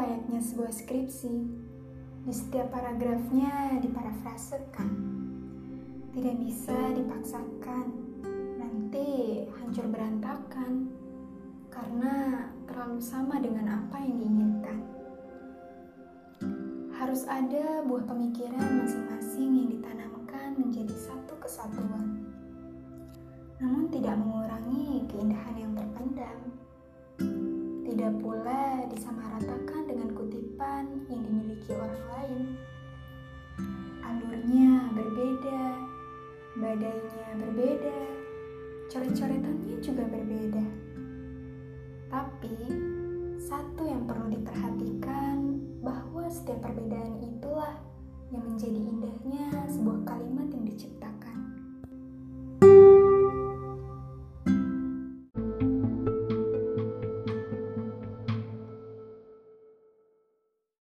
layaknya sebuah skripsi. Di setiap paragrafnya diparafrasekan. Tidak bisa dipaksakan. Nanti hancur berantakan. Karena terlalu sama dengan apa yang diinginkan. Harus ada buah pemikiran masing-masing yang ditanamkan menjadi satu kesatuan. Namun tidak mengurangi keindahan yang terpendam. Tidak pula kutipan yang dimiliki orang lain. Alurnya berbeda, badainya berbeda, coret-coretannya juga berbeda. Tapi, satu yang perlu diperhatikan bahwa setiap perbedaan itulah yang menjadi indahnya